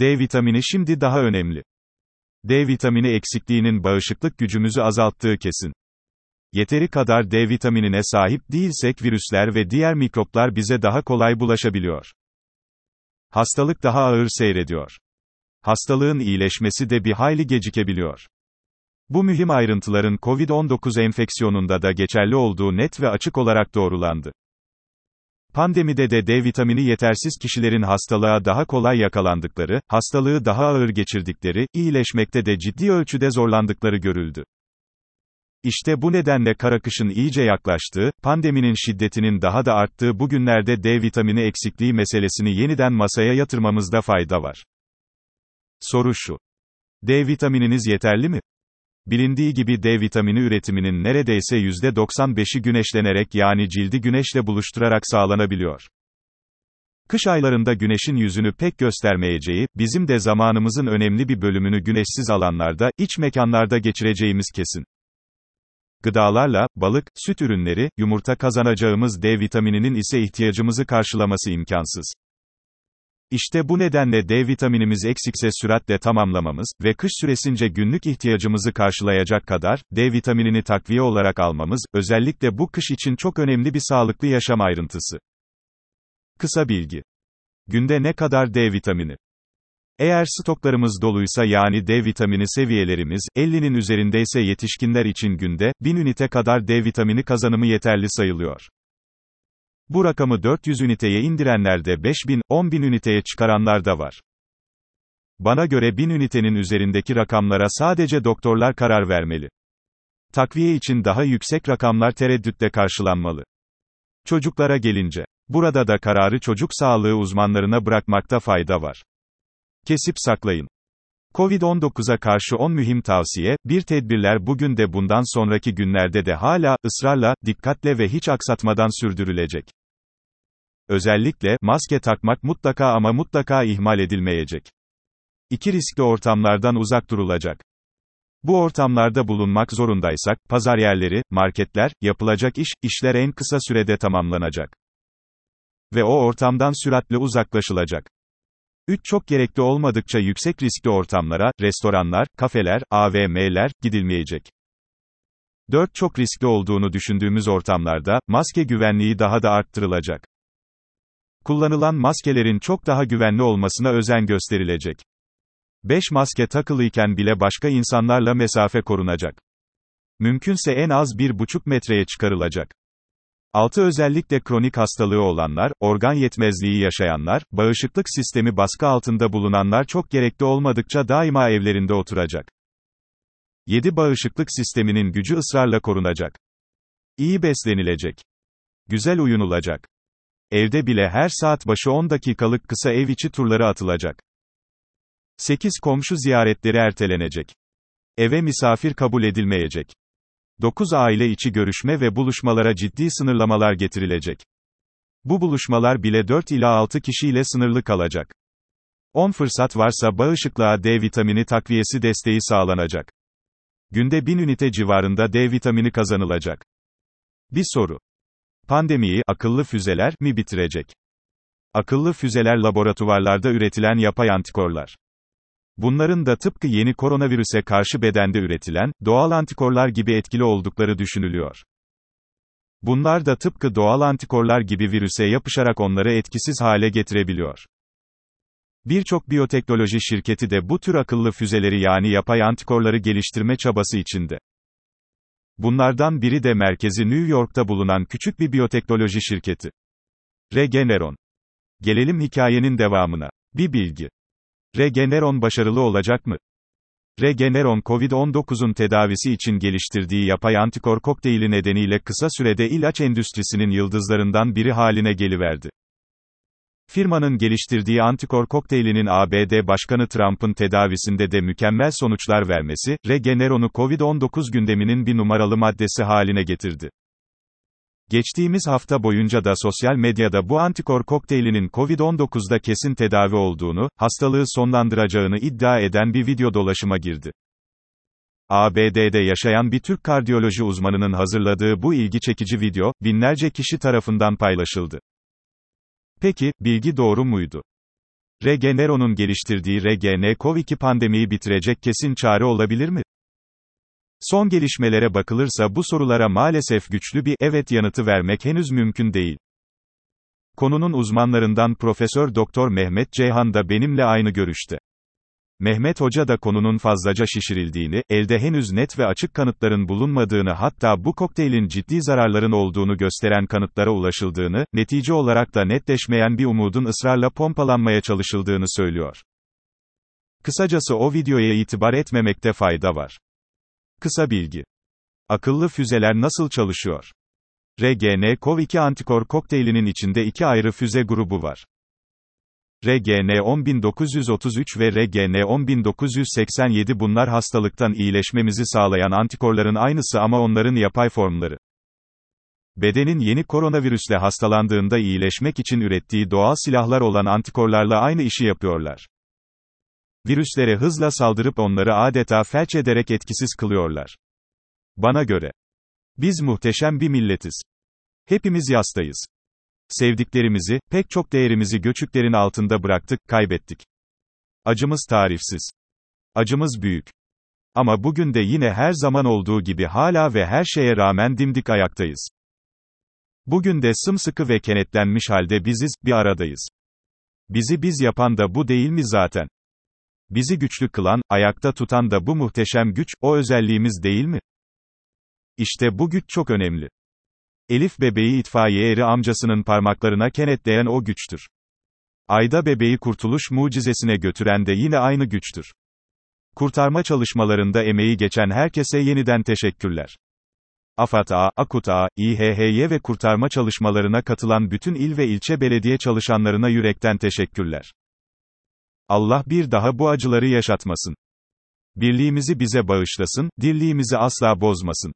D vitamini şimdi daha önemli. D vitamini eksikliğinin bağışıklık gücümüzü azalttığı kesin. Yeteri kadar D vitaminine sahip değilsek virüsler ve diğer mikroplar bize daha kolay bulaşabiliyor. Hastalık daha ağır seyrediyor. Hastalığın iyileşmesi de bir hayli gecikebiliyor. Bu mühim ayrıntıların COVID-19 enfeksiyonunda da geçerli olduğu net ve açık olarak doğrulandı. Pandemide de D vitamini yetersiz kişilerin hastalığa daha kolay yakalandıkları, hastalığı daha ağır geçirdikleri, iyileşmekte de ciddi ölçüde zorlandıkları görüldü. İşte bu nedenle kara kışın iyice yaklaştığı, pandeminin şiddetinin daha da arttığı bu günlerde D vitamini eksikliği meselesini yeniden masaya yatırmamızda fayda var. Soru şu. D vitamininiz yeterli mi? Bilindiği gibi D vitamini üretiminin neredeyse %95'i güneşlenerek yani cildi güneşle buluşturarak sağlanabiliyor. Kış aylarında güneşin yüzünü pek göstermeyeceği, bizim de zamanımızın önemli bir bölümünü güneşsiz alanlarda, iç mekanlarda geçireceğimiz kesin. Gıdalarla, balık, süt ürünleri, yumurta kazanacağımız D vitamininin ise ihtiyacımızı karşılaması imkansız. İşte bu nedenle D vitaminimiz eksikse süratle tamamlamamız ve kış süresince günlük ihtiyacımızı karşılayacak kadar D vitaminini takviye olarak almamız özellikle bu kış için çok önemli bir sağlıklı yaşam ayrıntısı. Kısa bilgi. Günde ne kadar D vitamini? Eğer stoklarımız doluysa yani D vitamini seviyelerimiz 50'nin üzerindeyse yetişkinler için günde 1000 ünite kadar D vitamini kazanımı yeterli sayılıyor. Bu rakamı 400 üniteye indirenler de 5000, 10000 üniteye çıkaranlar da var. Bana göre 1000 ünitenin üzerindeki rakamlara sadece doktorlar karar vermeli. Takviye için daha yüksek rakamlar tereddütle karşılanmalı. Çocuklara gelince, burada da kararı çocuk sağlığı uzmanlarına bırakmakta fayda var. Kesip saklayın. Covid-19'a karşı 10 mühim tavsiye, bir tedbirler bugün de bundan sonraki günlerde de hala, ısrarla, dikkatle ve hiç aksatmadan sürdürülecek. Özellikle, maske takmak mutlaka ama mutlaka ihmal edilmeyecek. İki riskli ortamlardan uzak durulacak. Bu ortamlarda bulunmak zorundaysak, pazar yerleri, marketler, yapılacak iş, işler en kısa sürede tamamlanacak. Ve o ortamdan süratle uzaklaşılacak. 3. Çok gerekli olmadıkça yüksek riskli ortamlara, restoranlar, kafeler, AVM'ler, gidilmeyecek. 4. Çok riskli olduğunu düşündüğümüz ortamlarda, maske güvenliği daha da arttırılacak. Kullanılan maskelerin çok daha güvenli olmasına özen gösterilecek. 5. Maske takılıyken bile başka insanlarla mesafe korunacak. Mümkünse en az 1,5 metreye çıkarılacak. 6. Özellikle kronik hastalığı olanlar, organ yetmezliği yaşayanlar, bağışıklık sistemi baskı altında bulunanlar çok gerekli olmadıkça daima evlerinde oturacak. 7. Bağışıklık sisteminin gücü ısrarla korunacak. İyi beslenilecek. Güzel uyunulacak. Evde bile her saat başı 10 dakikalık kısa ev içi turları atılacak. 8. Komşu ziyaretleri ertelenecek. Eve misafir kabul edilmeyecek. 9 aile içi görüşme ve buluşmalara ciddi sınırlamalar getirilecek. Bu buluşmalar bile 4 ila 6 kişiyle sınırlı kalacak. 10 fırsat varsa bağışıklığa D vitamini takviyesi desteği sağlanacak. Günde 1000 ünite civarında D vitamini kazanılacak. Bir soru. Pandemiyi akıllı füzeler mi bitirecek? Akıllı füzeler laboratuvarlarda üretilen yapay antikorlar. Bunların da tıpkı yeni koronavirüse karşı bedende üretilen, doğal antikorlar gibi etkili oldukları düşünülüyor. Bunlar da tıpkı doğal antikorlar gibi virüse yapışarak onları etkisiz hale getirebiliyor. Birçok biyoteknoloji şirketi de bu tür akıllı füzeleri yani yapay antikorları geliştirme çabası içinde. Bunlardan biri de merkezi New York'ta bulunan küçük bir biyoteknoloji şirketi. Regeneron. Gelelim hikayenin devamına. Bir bilgi. Regeneron başarılı olacak mı? Regeneron COVID-19'un tedavisi için geliştirdiği yapay antikor kokteyli nedeniyle kısa sürede ilaç endüstrisinin yıldızlarından biri haline geliverdi. Firmanın geliştirdiği antikor kokteylinin ABD Başkanı Trump'ın tedavisinde de mükemmel sonuçlar vermesi, Regeneron'u COVID-19 gündeminin bir numaralı maddesi haline getirdi. Geçtiğimiz hafta boyunca da sosyal medyada bu antikor kokteylinin COVID-19'da kesin tedavi olduğunu, hastalığı sonlandıracağını iddia eden bir video dolaşıma girdi. ABD'de yaşayan bir Türk kardiyoloji uzmanının hazırladığı bu ilgi çekici video, binlerce kişi tarafından paylaşıldı. Peki, bilgi doğru muydu? Regeneron'un geliştirdiği RGN-CoV-2 pandemiyi bitirecek kesin çare olabilir mi? Son gelişmelere bakılırsa bu sorulara maalesef güçlü bir evet yanıtı vermek henüz mümkün değil. Konunun uzmanlarından Profesör Doktor Mehmet Ceyhan da benimle aynı görüşte. Mehmet Hoca da konunun fazlaca şişirildiğini, elde henüz net ve açık kanıtların bulunmadığını hatta bu kokteylin ciddi zararların olduğunu gösteren kanıtlara ulaşıldığını, netice olarak da netleşmeyen bir umudun ısrarla pompalanmaya çalışıldığını söylüyor. Kısacası o videoya itibar etmemekte fayda var. Kısa bilgi. Akıllı füzeler nasıl çalışıyor? RGN-CoV-2 antikor kokteylinin içinde iki ayrı füze grubu var. RGN-10933 ve RGN-10987 bunlar hastalıktan iyileşmemizi sağlayan antikorların aynısı ama onların yapay formları. Bedenin yeni koronavirüsle hastalandığında iyileşmek için ürettiği doğal silahlar olan antikorlarla aynı işi yapıyorlar. Virüslere hızla saldırıp onları adeta felç ederek etkisiz kılıyorlar. Bana göre. Biz muhteşem bir milletiz. Hepimiz yastayız. Sevdiklerimizi, pek çok değerimizi göçüklerin altında bıraktık, kaybettik. Acımız tarifsiz. Acımız büyük. Ama bugün de yine her zaman olduğu gibi hala ve her şeye rağmen dimdik ayaktayız. Bugün de sımsıkı ve kenetlenmiş halde biziz, bir aradayız. Bizi biz yapan da bu değil mi zaten? Bizi güçlü kılan, ayakta tutan da bu muhteşem güç, o özelliğimiz değil mi? İşte bu güç çok önemli. Elif bebeği itfaiye eri amcasının parmaklarına kenetleyen o güçtür. Ayda bebeği kurtuluş mucizesine götüren de yine aynı güçtür. Kurtarma çalışmalarında emeği geçen herkese yeniden teşekkürler. AFAD A, AKUT A, İHHY ve kurtarma çalışmalarına katılan bütün il ve ilçe belediye çalışanlarına yürekten teşekkürler. Allah bir daha bu acıları yaşatmasın. Birliğimizi bize bağışlasın, dirliğimizi asla bozmasın.